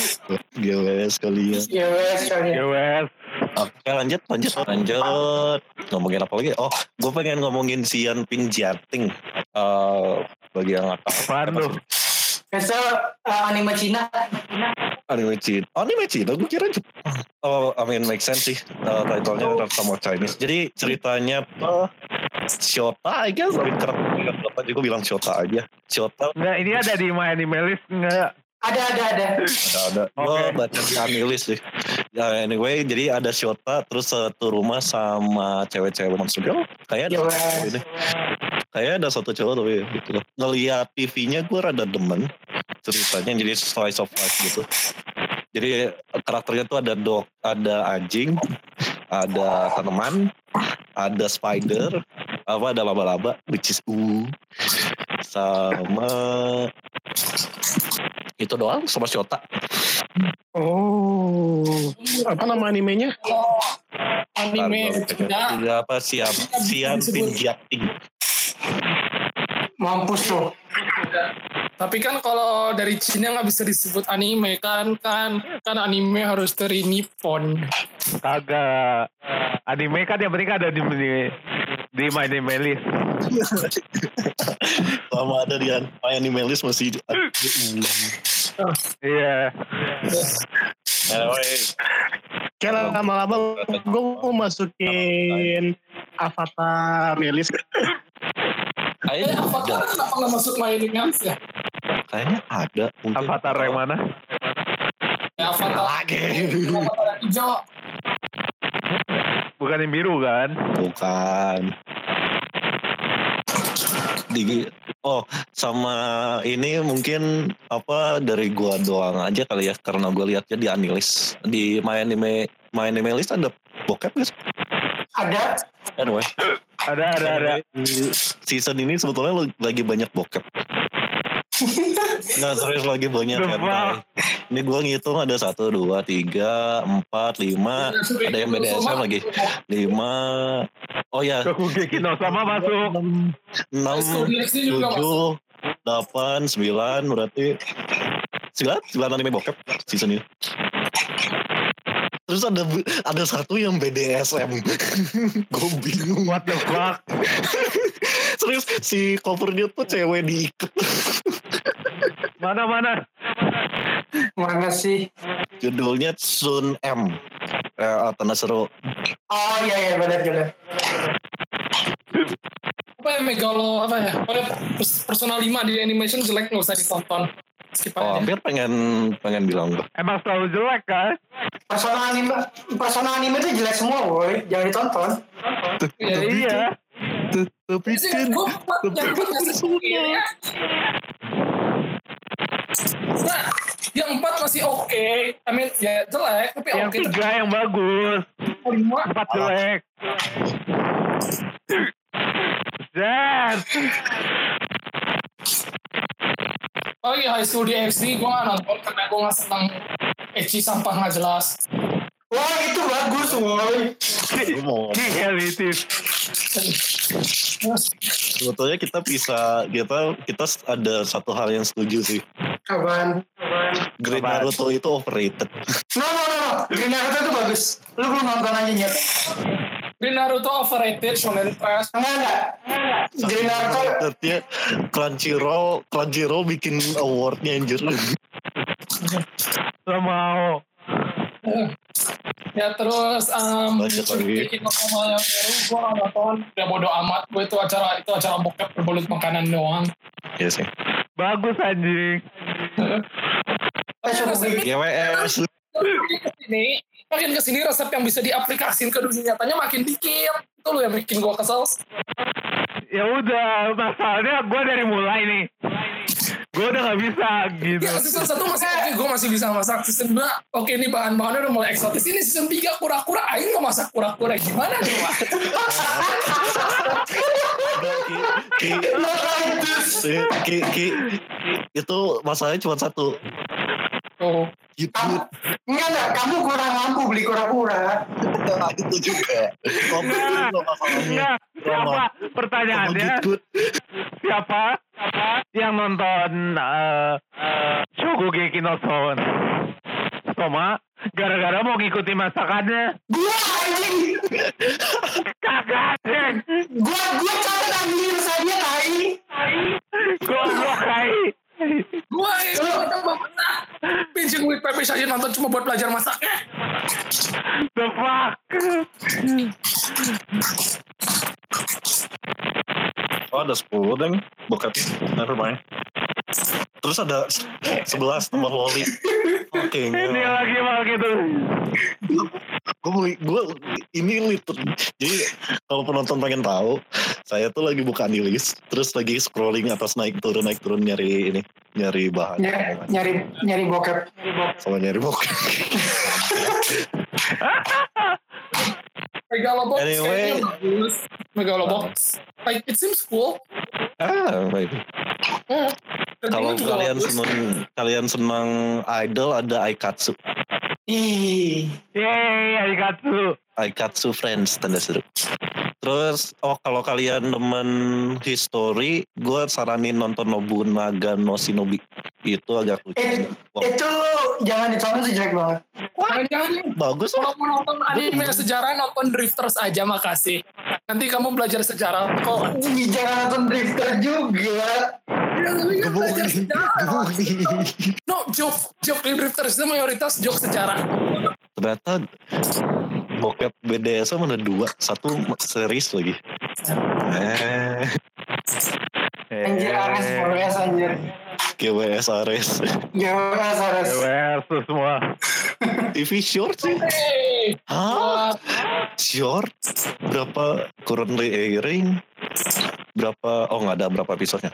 GWS kalian. Ya wes kalian. Yowes. Oke lanjut lanjut lanjut ngomongin apa lagi? Oh, gue pengen ngomongin Sian Ping Jiating. Eh bagi yang nggak tahu. Apaan sih? Biasa uh, anime Cina. Anime Cina. Oh, anime Cina. Gue kira Jepang. Oh, I mean make sense sih. Uh, titlenya sama Chinese. Jadi ceritanya apa? Shota, I guess. Tapi karakter apa juga bilang Shota aja. Shota Enggak, ini ada di My Anime List enggak? Ada ada ada. ada ada. Gue Oke. baca di Anilis sih. Ya anyway, jadi ada Shota terus satu rumah sama cewek-cewek monster girl. Kayak Ya ada ini. Kayak ada satu cowok tapi gitu loh. Ngeliat TV-nya gue rada demen ceritanya jadi slice of life gitu. Jadi karakternya tuh ada dog, ada anjing, ada tanaman, ada spider, apa ada laba-laba, which is uh, sama itu doang sama Shota. Oh, apa nama animenya? Anime Cina. Tidak apa siap siap pinjating. Mampus tuh. Tapi kan kalau dari Cina nggak bisa disebut anime kan kan kan anime harus dari Nippon. Kagak. Anime kan yang penting ada di di, di My Anime List. Sama ada di My Animalist masih ada. Iya. Anyway, Kayak lama-lama gue mau masukin Avatar Melis. Eh, kayaknya ada. Kenapa nggak masuk My ya? Kayaknya ada. Mungkin. Avatar yang mana? Ya, Avatar. Lagi. Avatar yang hijau. Bukan yang biru kan? Bukan. Di Oh, sama ini mungkin apa dari gua doang aja kali ya karena gua lihatnya di Anilis di My Anime My Anime List ada bokep guys. Ada. Anyway, Ada ada ada. season ini sebetulnya lagi banyak bokep. Nggak serius lagi banyak hentai. Ini gua ngitung ada satu, dua, tiga, empat, lima. Ada yang BDSM lagi. Lima. Oh ya, Shokugeki no Sama masuk. enam, tujuh, delapan, sembilan. Berarti sembilan, sembilan anime bokep season ini. Terus ada ada satu yang BDSM. Gue bingung. What the fuck? Serius si covernya tuh cewek diikat. Mana mana? Mana sih? Judulnya Sun M. Eh, tanda seru. Oh iya iya benar benar. Apa ya Megalo apa ya? Pada personal 5 di animation jelek nggak usah ditonton. Oh, hampir pengen pengen bilang gue. Emang selalu jelek kan? Personal anime personal anime itu jelek semua boy. Jangan ditonton. Ya, iya. Tapi kan gue yang empat masih oke. Nah, yang empat masih oke. I mean, ya jelek, tapi Yang oke. tiga yang bagus. Empat jelek. Zat. Oh iya, High School DxD gue gak nonton karena gue gak seneng Ecchi sampah gak jelas. Wah itu bagus boy. gue mau Elitis. Sebetulnya kita bisa kita kita ada satu hal yang setuju sih. Apaan? Green Apaan? Naruto itu overrated. No, no, no, no. Green Naruto itu bagus. Lu belum nonton aja, Nyet. Green Naruto overrated, Shonen Press. Enggak, enggak. Green Naruto, Artinya Crunchyroll Crunchyroll bikin awardnya anjir. Lo mau. Ya terus um, Lanjut lagi. bikin sama yang baru gue gak nonton udah bodo amat gue itu acara itu acara bokep berbelut makanan doang Iya sih. Bagus anjing. eh, GWS. ke sini makin ke sini resep yang bisa diaplikasin ke dunia nyatanya makin dikit itu loh yang bikin gue kesel Ya udah, masalahnya gue dari mulai nih. Gue udah gak bisa gitu. ya season 1 masih oke gue masih bisa masak season 2 oke ini bahan-bahannya udah mulai eksotis ini season 3 kura-kura aing mau masak kura-kura gimana nih Wak? Ki, ki, ki, ki, itu masalahnya cuma satu. oh Gitu. Enggak, enggak. Kamu kurang mampu beli kura-kura. itu juga. Enggak, siapa pertanyaannya? Gitu. Siapa yang nonton uh, Shokugeki no Sou? Soma gara-gara mau ngikutin masakannya. Gua anjing. Kagak, Deng. Gua gua catat ambil saja tai. Goblok kai. Gue itu tambah masak pinjam duit Pepe saja nonton cuma buat belajar masaknya The fuck? Oh ada 10 deng. Bokep. Never mind. Terus ada 11 nomor loli. Oke. Dia lagi mau gitu. gue gue ini liter jadi kalau penonton pengen tahu saya tuh lagi buka list terus lagi scrolling atas naik turun naik turun nyari ini nyari bahan Nyari nyari nyari bokep. sama nyari bokep Megalobox Anyway. Megalobox like it seems cool ah baik. hmm. kalau kalian bagus. seneng kalian senang idol ada Aikatsu Ih. Yeay, Arikatsu. Aikatsu Friends tanda seru terus oh kalau kalian demen history gue saranin nonton Nobunaga no Shinobi itu agak lucu. Eh, Wah, itu jangan ditonton sih jelek banget. Jangan bagus kalau mau nonton anime sejarah nonton Drifters aja makasih. Nanti kamu belajar sejarah kok. Jangan nonton Drifter juga. Ya, tapi kan belajar sejarah no joke. Joke di Drifters itu mayoritas joke sejarah. Ternyata bokep BDSM ada dua. Satu series lagi. Eh. Anjir Ares Forest anjir. GWS Ares GWS Ares. GWS semua. TV short sih hey Hah? short berapa currently airing berapa oh nggak ada berapa episodenya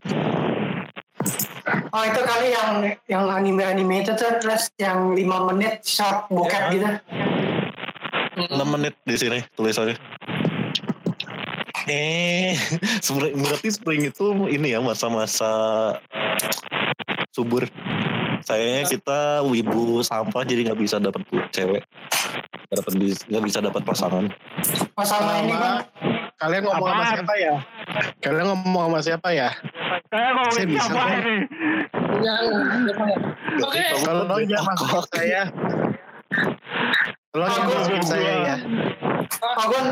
Oh itu kali yang yang anime-anime itu tuh terus yang 5 menit short bokep Ya. gitu. 6 menit di sini tulisannya eh sebenarnya berarti spring itu ini ya masa-masa subur sayangnya kita wibu sampah jadi nggak bisa dapat cewek nggak dapat nggak bisa dapat pasangan sama ini kan. Kalian ngomong sama Apaan? siapa ya? Kalian ngomong sama siapa ya? Saya mau Saya bisa siapa kok. ini? oke Kalau dong jangan masuk saya. Tolong jangan masuk saya ya. Gue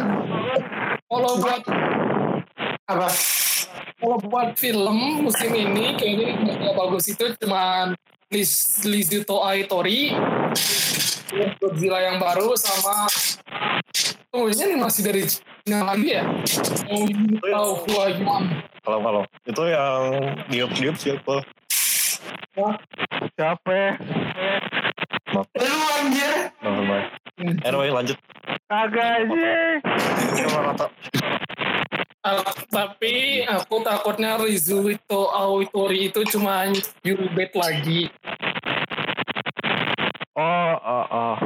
kalau buat apa? kalau buat film musim ini kayaknya yang bagus itu cuma Liz Lizuto Aitori Godzilla yang baru sama oh ini animasi dari Cina lagi ya oh ini tahu Hua Yuan kalau kalau itu yang diop diop siapa Siapa? ya? Lu anjir. Anyway lanjut. Kagak sih. Ah, tapi aku takutnya Rizuito Aitori itu cuma Yurubet lagi. Oh, oh, oh.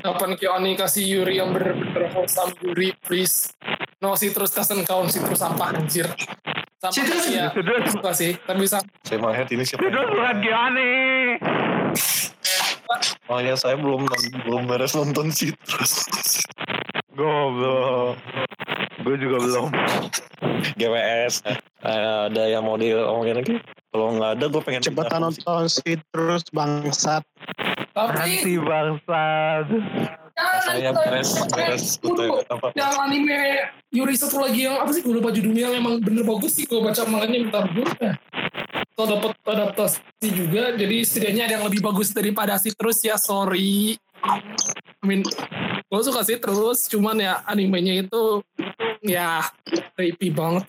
Kapan Kioni kasih Yuri yang bener-bener wholesome Yuri please. No citrus doesn't count citrus sampah anjir. Sama Citrus- sih ya citrus. Suka sih Tapi sama saya mahet ini siapa Itu bukan Gianni. Oh ya saya belum belum beres nonton Citrus Goblok. Gue juga belum. GWS. Eh, ada yang mau diomongin lagi? Kalau nggak ada, gue pengen Cepetan nonton sih terus bangsat. Nanti bangsat. Saya beres beres Waduh, apa? yang anime Yuri satu lagi yang apa sih gue lupa judulnya yang emang bener bagus sih gue baca manganya bentar dulu Atau dapat adaptasi juga jadi setidaknya ada yang lebih bagus daripada si terus ya sorry. I mean gue suka sih terus cuman ya animenya itu ya creepy banget.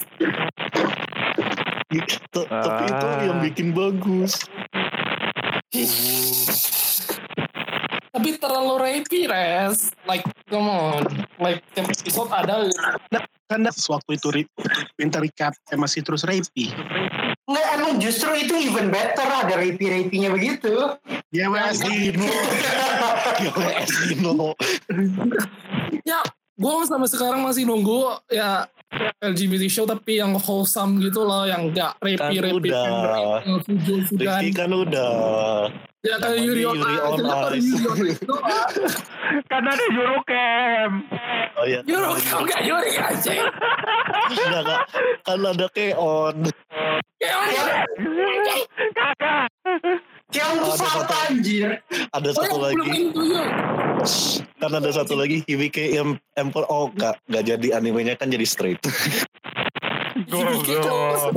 T- Tapi itu Ah. yang bikin bagus. Tapi terlalu rapey res. Like come on. Like tiap episode ada Kan waktu itu minta recap masih terus rapey. Justru itu even better ada rapi-rapinya begitu. GWS Dino. GWS Dino. ya gue sampai sekarang masih nunggu ya LGBT show tapi yang wholesome gitu loh yang gak Kan rapey rapey udah. fujan Rifki kan udah. ya namanya Yuri on Yuri Ice? Kan ada Eurocamp. Oh iya. Yuri on gak Yuri aja Enggak, Kak. Kan ada Keon. kayak Yang Oh, ada fuck satu. anjir. Ada oh satu lagi. Kan ada satu lagi Hibike em Emperor. Oh, enggak. Enggak jadi animenya kan jadi straight. Goblok.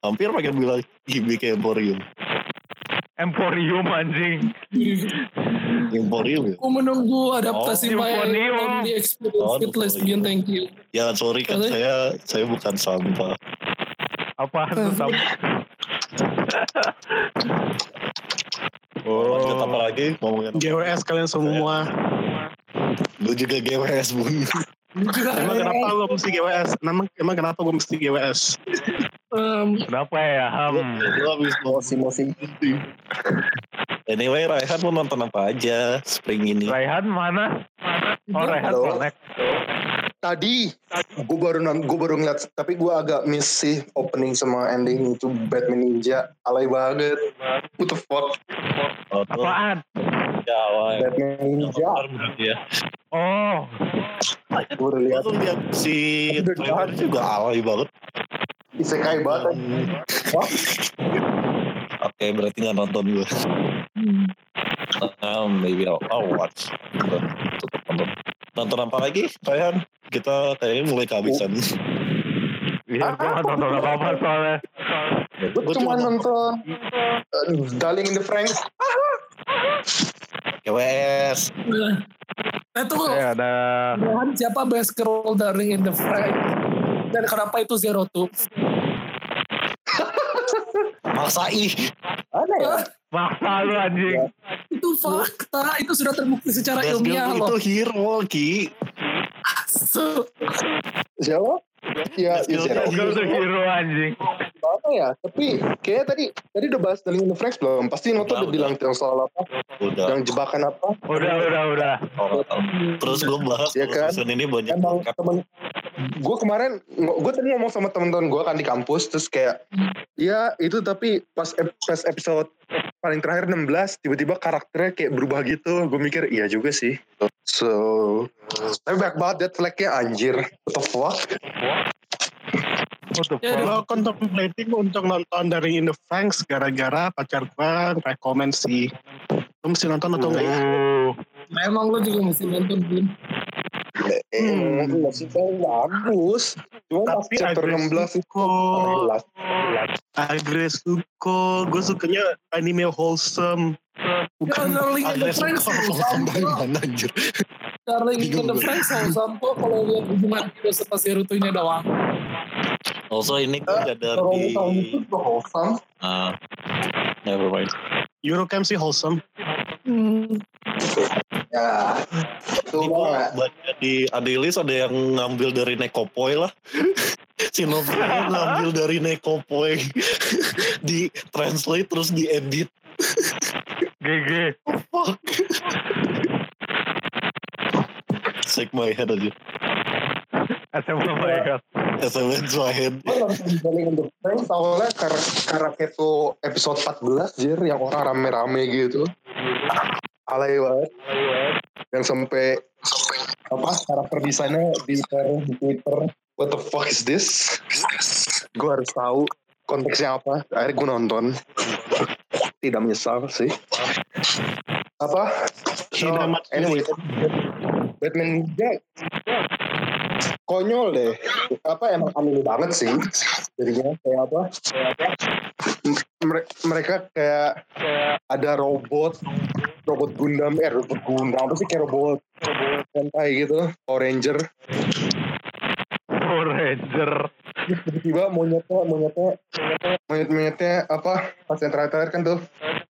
Hampir pengen bilang Hibike Emporium. Emporium anjing. Emporium ya? aku menunggu adaptasi Oh, oh. Lonely Experience Oh, with. Lesbian thank you Ya sorry kan Apa? saya saya bukan sampah. Apaan tuh sam? Oh. Apa lagi? Ngomongin? GWS kalian semua. Lu juga GWS bun. Emang kenapa gue mesti GWS? Emang, emang kenapa gue mesti GWS? um, Kenapa ya Ham? Lu habis mosi-mosi. Anyway, Raihan mau nonton apa aja spring ini? Raihan mana? Oh Raihan connect. Tadi gue baru gue baru ngeliat tapi gue agak miss sih opening sama ending itu Batman Ninja alay banget. What the fuck? Oh. Apaan? Ya, awal. Batman Ninja. Ya. Oh, Gue udah lihat si trailer juga alay banget. isekai banget. Wah, Oke, berarti nggak nonton gue. Um, maybe I'll, I'll watch. Nonton. Nonton apa lagi, Raihan? Kita kayaknya mulai kehabisan. iya gue nggak nonton apa-apa soalnya. gue cuma nonton uh, Darling in the Franks. KWS. nah itu Saya ada Bahan siapa best girl darling in the frame dan kenapa itu zero two Maksa ih. Ada ya? maksa lu anjing. itu fakta itu sudah terbukti secara Best ilmiah loh itu hero, Ki. So, Siapa? Ya, ya, itu Gue tuh hero anjing. apa ya? Tapi kayaknya tadi tadi udah bahas Darling in the Franks belum? Pasti nonton Udah, udah bilang yang soal apa? Udah. Yang jebakan apa? Udah, udah, udah. orang tahu. Terus gue bahas Ya kan? season ini banyak emang temen gue kemarin gue tadi ngomong sama teman-teman gue kan di kampus terus kayak ya itu tapi pas pas episode paling terakhir 16 tiba-tiba karakternya kayak berubah gitu gue mikir iya juga sih so tapi banyak banget dead flagnya anjir what the fuck What the Ya, fuck? Gue contemplating untuk nonton dari In The Franks gara-gara pacar gue rekomend sih. Lu mesti nonton atau enggak ya? Uh, emang lo juga mesti nonton Bun. eh, sih kan bagus cuma pas Tapi chapter agresif 16 itu Agresuko, gue sukanya anime wholesome. Bukan darling in the Franks anjir? darling in the. Franks kok kalau lihat hubungan kita serta Naruto-nya doang Also ini gue ada Kalau di... itu Ah, never mind. Eurocamp sih wholesome. hmm. ya banget baca di Adelis ada yang ngambil dari Nekopoy lah. si novelnya ngambil dari Nekopoy. di translate terus diedit. GG. Fuck. Shake my head aja. SMA mereka. SMS my head. Gue Darling in the Franxx awalnya karena karena itu episode 14 jir yang orang rame-rame gitu. Alay banget. yang sampai apa karakter desainnya di Twitter, di Twitter what the fuck is this gue harus tahu konteksnya apa akhirnya gue nonton tidak menyesal sih. Apa? Tidak Oh, anyway Batman Jack konyol deh. Apa emang aneh banget sih. Jadinya kayak apa? Mere- mereka kayak ada robot robot Gundam eh robot Gundam apa sih kayak robot Sentai gitu Power Ranger. Power Ranger. Tiba-tiba monyetnya monyetnya monyet monyetnya apa pas yang terakhir kan tuh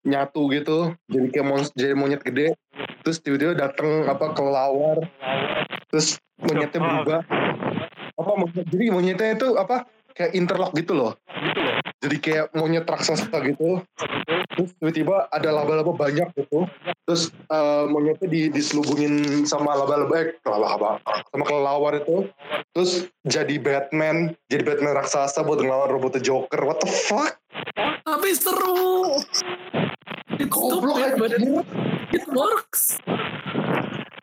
nyatu gitu jadi kayak monster jadi monyet gede terus tiba-tiba datang apa kelelawar terus monyetnya berubah. Apa monyet, jadi monyetnya itu apa kayak interlock gitu loh. Jadi kayak monyet raksasa gitu. Terus tiba-tiba ada laba-laba banyak gitu. Terus eh, monyetnya di, diselubungin sama laba-laba eh laba-laba sama kelelawar itu. Terus jadi Batman jadi Batman raksasa buat ngelawan robot Joker. What the fuck? Tapi seru. Itu Goblok aja. but it, works.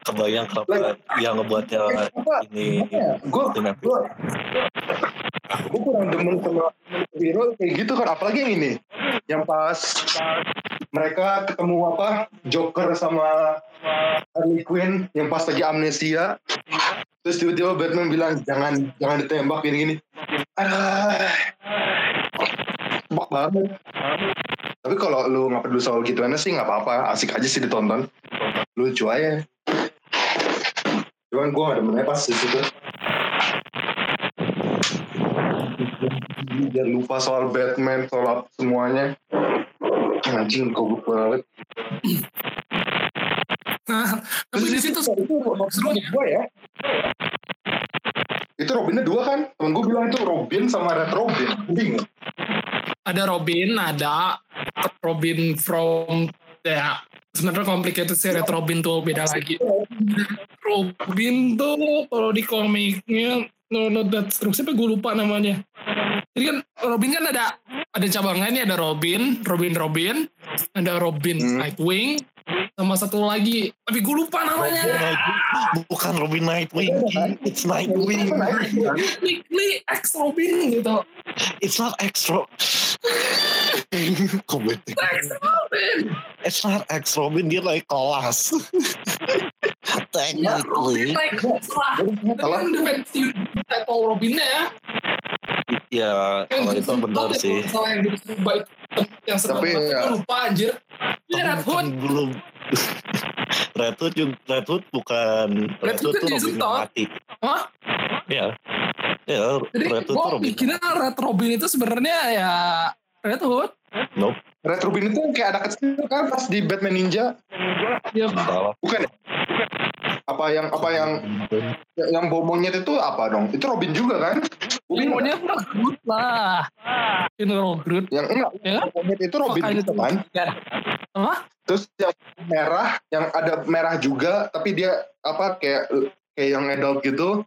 kebayang kenapa yang ngebuatnya apa? ini gue Gue kurang demen sama hero kayak gitu kan apalagi yang ini. Yang pas mereka ketemu apa Joker sama Harley Quinn yang pas lagi amnesia. Terus tiba-tiba Batman bilang jangan jangan ditembak gini gini. Ah banget. Tapi kalau lu nggak peduli soal gituannya sih nggak apa-apa. Asik aja sih ditonton. Lucu aja. Cuman gue gak demennya pas di situ Jangan lupa soal Batman, soal semuanya. Anjing, goblok banget. Nah, tapi di situ itu serunya. dua ya. Itu Robinnya dua kan? Temen gue bilang itu Robin sama Red Robin. Bingung. ada Robin, ada Robin from ya sebenarnya complicated sih Red Robin tuh beda lagi. Robin tuh kalau di komiknya no no that siapa gue lupa namanya. Jadi kan Robin kan ada ada cabangannya ada Robin, Robin Robin, ada Robin Hmm. Nightwing, sama satu lagi tapi gue lupa namanya. Night- bukan Robin Nightwing, it's Nightwing. Lee X Robin gitu. It's not extra. Komedi. X Robin. It's not X Robin, dia naik kelas. Ya, Robin Technically, naik title Robinnya ya. ya kalau itu benar sih. Salah yang itu Tapi, sebenarnya ya. lupa anjir. Ini Red Hood. Belum. Red Hood juga, Red Hood bukan Red Red Hood tuh Robin yang mati. Hah? Ya, ya Jadi Red Hood tuh Robin. pikirnya Red Robin itu sebenarnya ya Red Hood. Nope, Red Robin itu kayak anak kecil kan pas di Batman Ninja. Ya, salah. Bukan ya? Apa yang apa yang yang monyet itu apa dong? Itu Robin juga kan? ini maunya Groot lah. Ini Groot. Yang enggak, Ya kan? monyet itu Robin Makanya juga tuh. kan? Ya. Apa? Terus yang merah, yang ada merah juga, tapi dia apa kayak kayak yang adult gitu,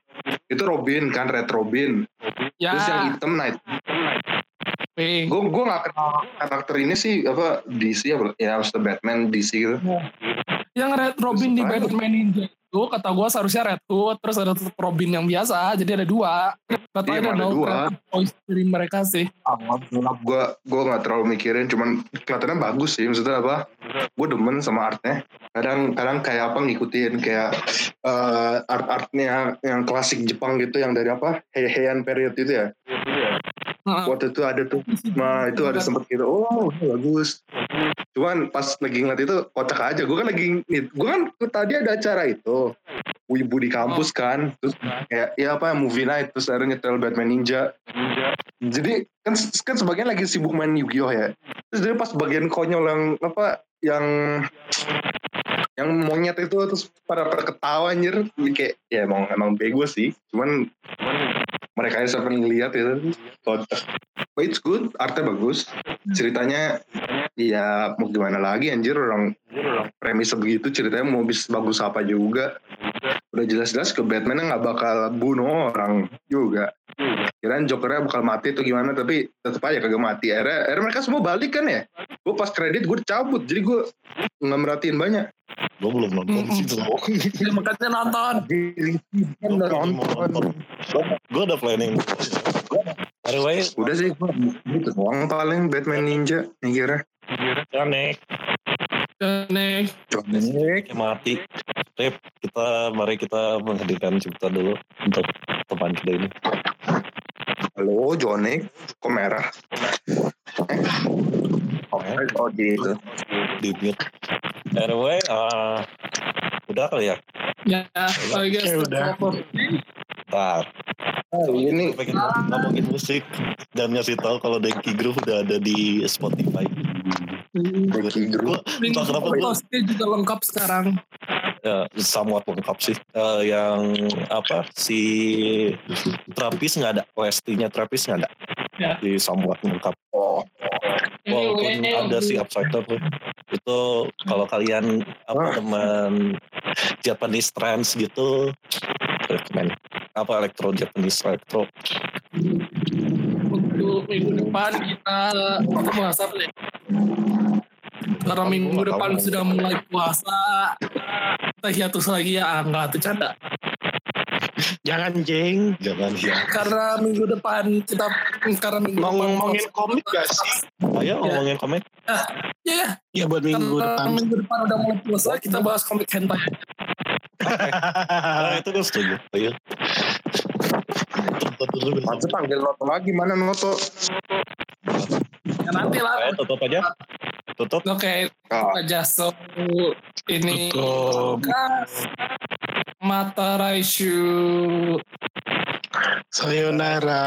itu Robin kan, Red Robin. Ya. Terus yang hitam Night. Gue gue nggak kenal karakter ini sih apa DC apa ya maksudnya Batman DC gitu. Yang Red Robin di Terus? Batman Ninja itu kata gue seharusnya Red Hood terus ada Robin yang biasa jadi ada dua katanya Iya, ada dua. voice dari mereka sih Gue gue nggak terlalu mikirin, cuman kelihatannya bagus sih maksudnya apa? Gue demen sama artnya. Kadang kadang kayak apa ngikutin kayak eh, art artnya yang klasik Jepang gitu yang dari apa Hei Heian period itu ya. Waktu itu ada tuh, nah itu ada sempet gitu, oh bagus. Cuman pas lagi ngeliat itu kocak aja. Gue kan lagi, gue kan tadi ada acara itu, wibu di kampus kan, terus kayak ya apa movie night, terus ada nyetel Batman Ninja. Jadi kan kan sebagian lagi sibuk main Yu-Gi-Oh ya. Terus dia pas bagian konyol yang apa yang yang monyet itu terus pada pada ketawa anjir kayak ya emang emang bego sih cuman mereka yang sampai ngeliat itu. Kocak but it's good. Artnya bagus. Ceritanya ya mau gimana lagi anjir? Orang premis begitu ceritanya mau bis bagus apa juga udah jelas-jelas ke Batman nggak bakal bunuh orang juga kirain Jokernya bakal mati atau gimana tapi tetap aja kagak mati akhirnya, akhirnya mereka semua balik kan ya gue pas kredit gue cabut jadi gue nggak merhatiin banyak Gue belum nonton sih tuh. Ya, makanya nonton. Kan udah nonton. Gue udah planning. Anyway, Udah sih, gua gitu doang paling Batman Ninja mikirnya. Janek, Nih, Jonik. mati. Rip, kita mari kita menghadirkan cipta dulu untuk teman kita ini. Halo, Jonik. Kok merah? Eh. Oh, oh gitu. Di mute. Anyway, uh, udah kali ya. ya, I guess Oke, udah. Ntar, Oh, ini pengen ngomongin musik dan ngasih tahu kalau Denki Groove udah ada di Spotify. Gue Link entah kenapa gue juga lengkap sekarang. Ya somewhat lengkap sih. Eh, yang apa si terapis nggak ada, OST-nya terapis nggak ada. Ya. Di somewhat lengkap. oh, Walaupun ada si upside down itu kalau kalian apa teman Japanese trance gitu rekomend apa elektro Japanese elektro Untuk minggu depan kita apa nih? Karena minggu depan sudah mulai puasa, hiatus lagi ya, ah, nggak tuh canda. Jangan jeng. jangan ya Karena minggu depan kita, karena minggu Mau depan ngomongin komik gak sih? ayo ngomongin komen Ya, ya. Ya buat minggu Karena depan. minggu depan udah mulai puasa, kita bahas komik hentai nah, itu gue setuju ayo tutup dulu Masa panggil Noto lagi, mana Noto? Ya nanti lah. Ayo, tutup aja tutup Oke, Ah, aja so ini Tutup. Mata Raishu Sayonara.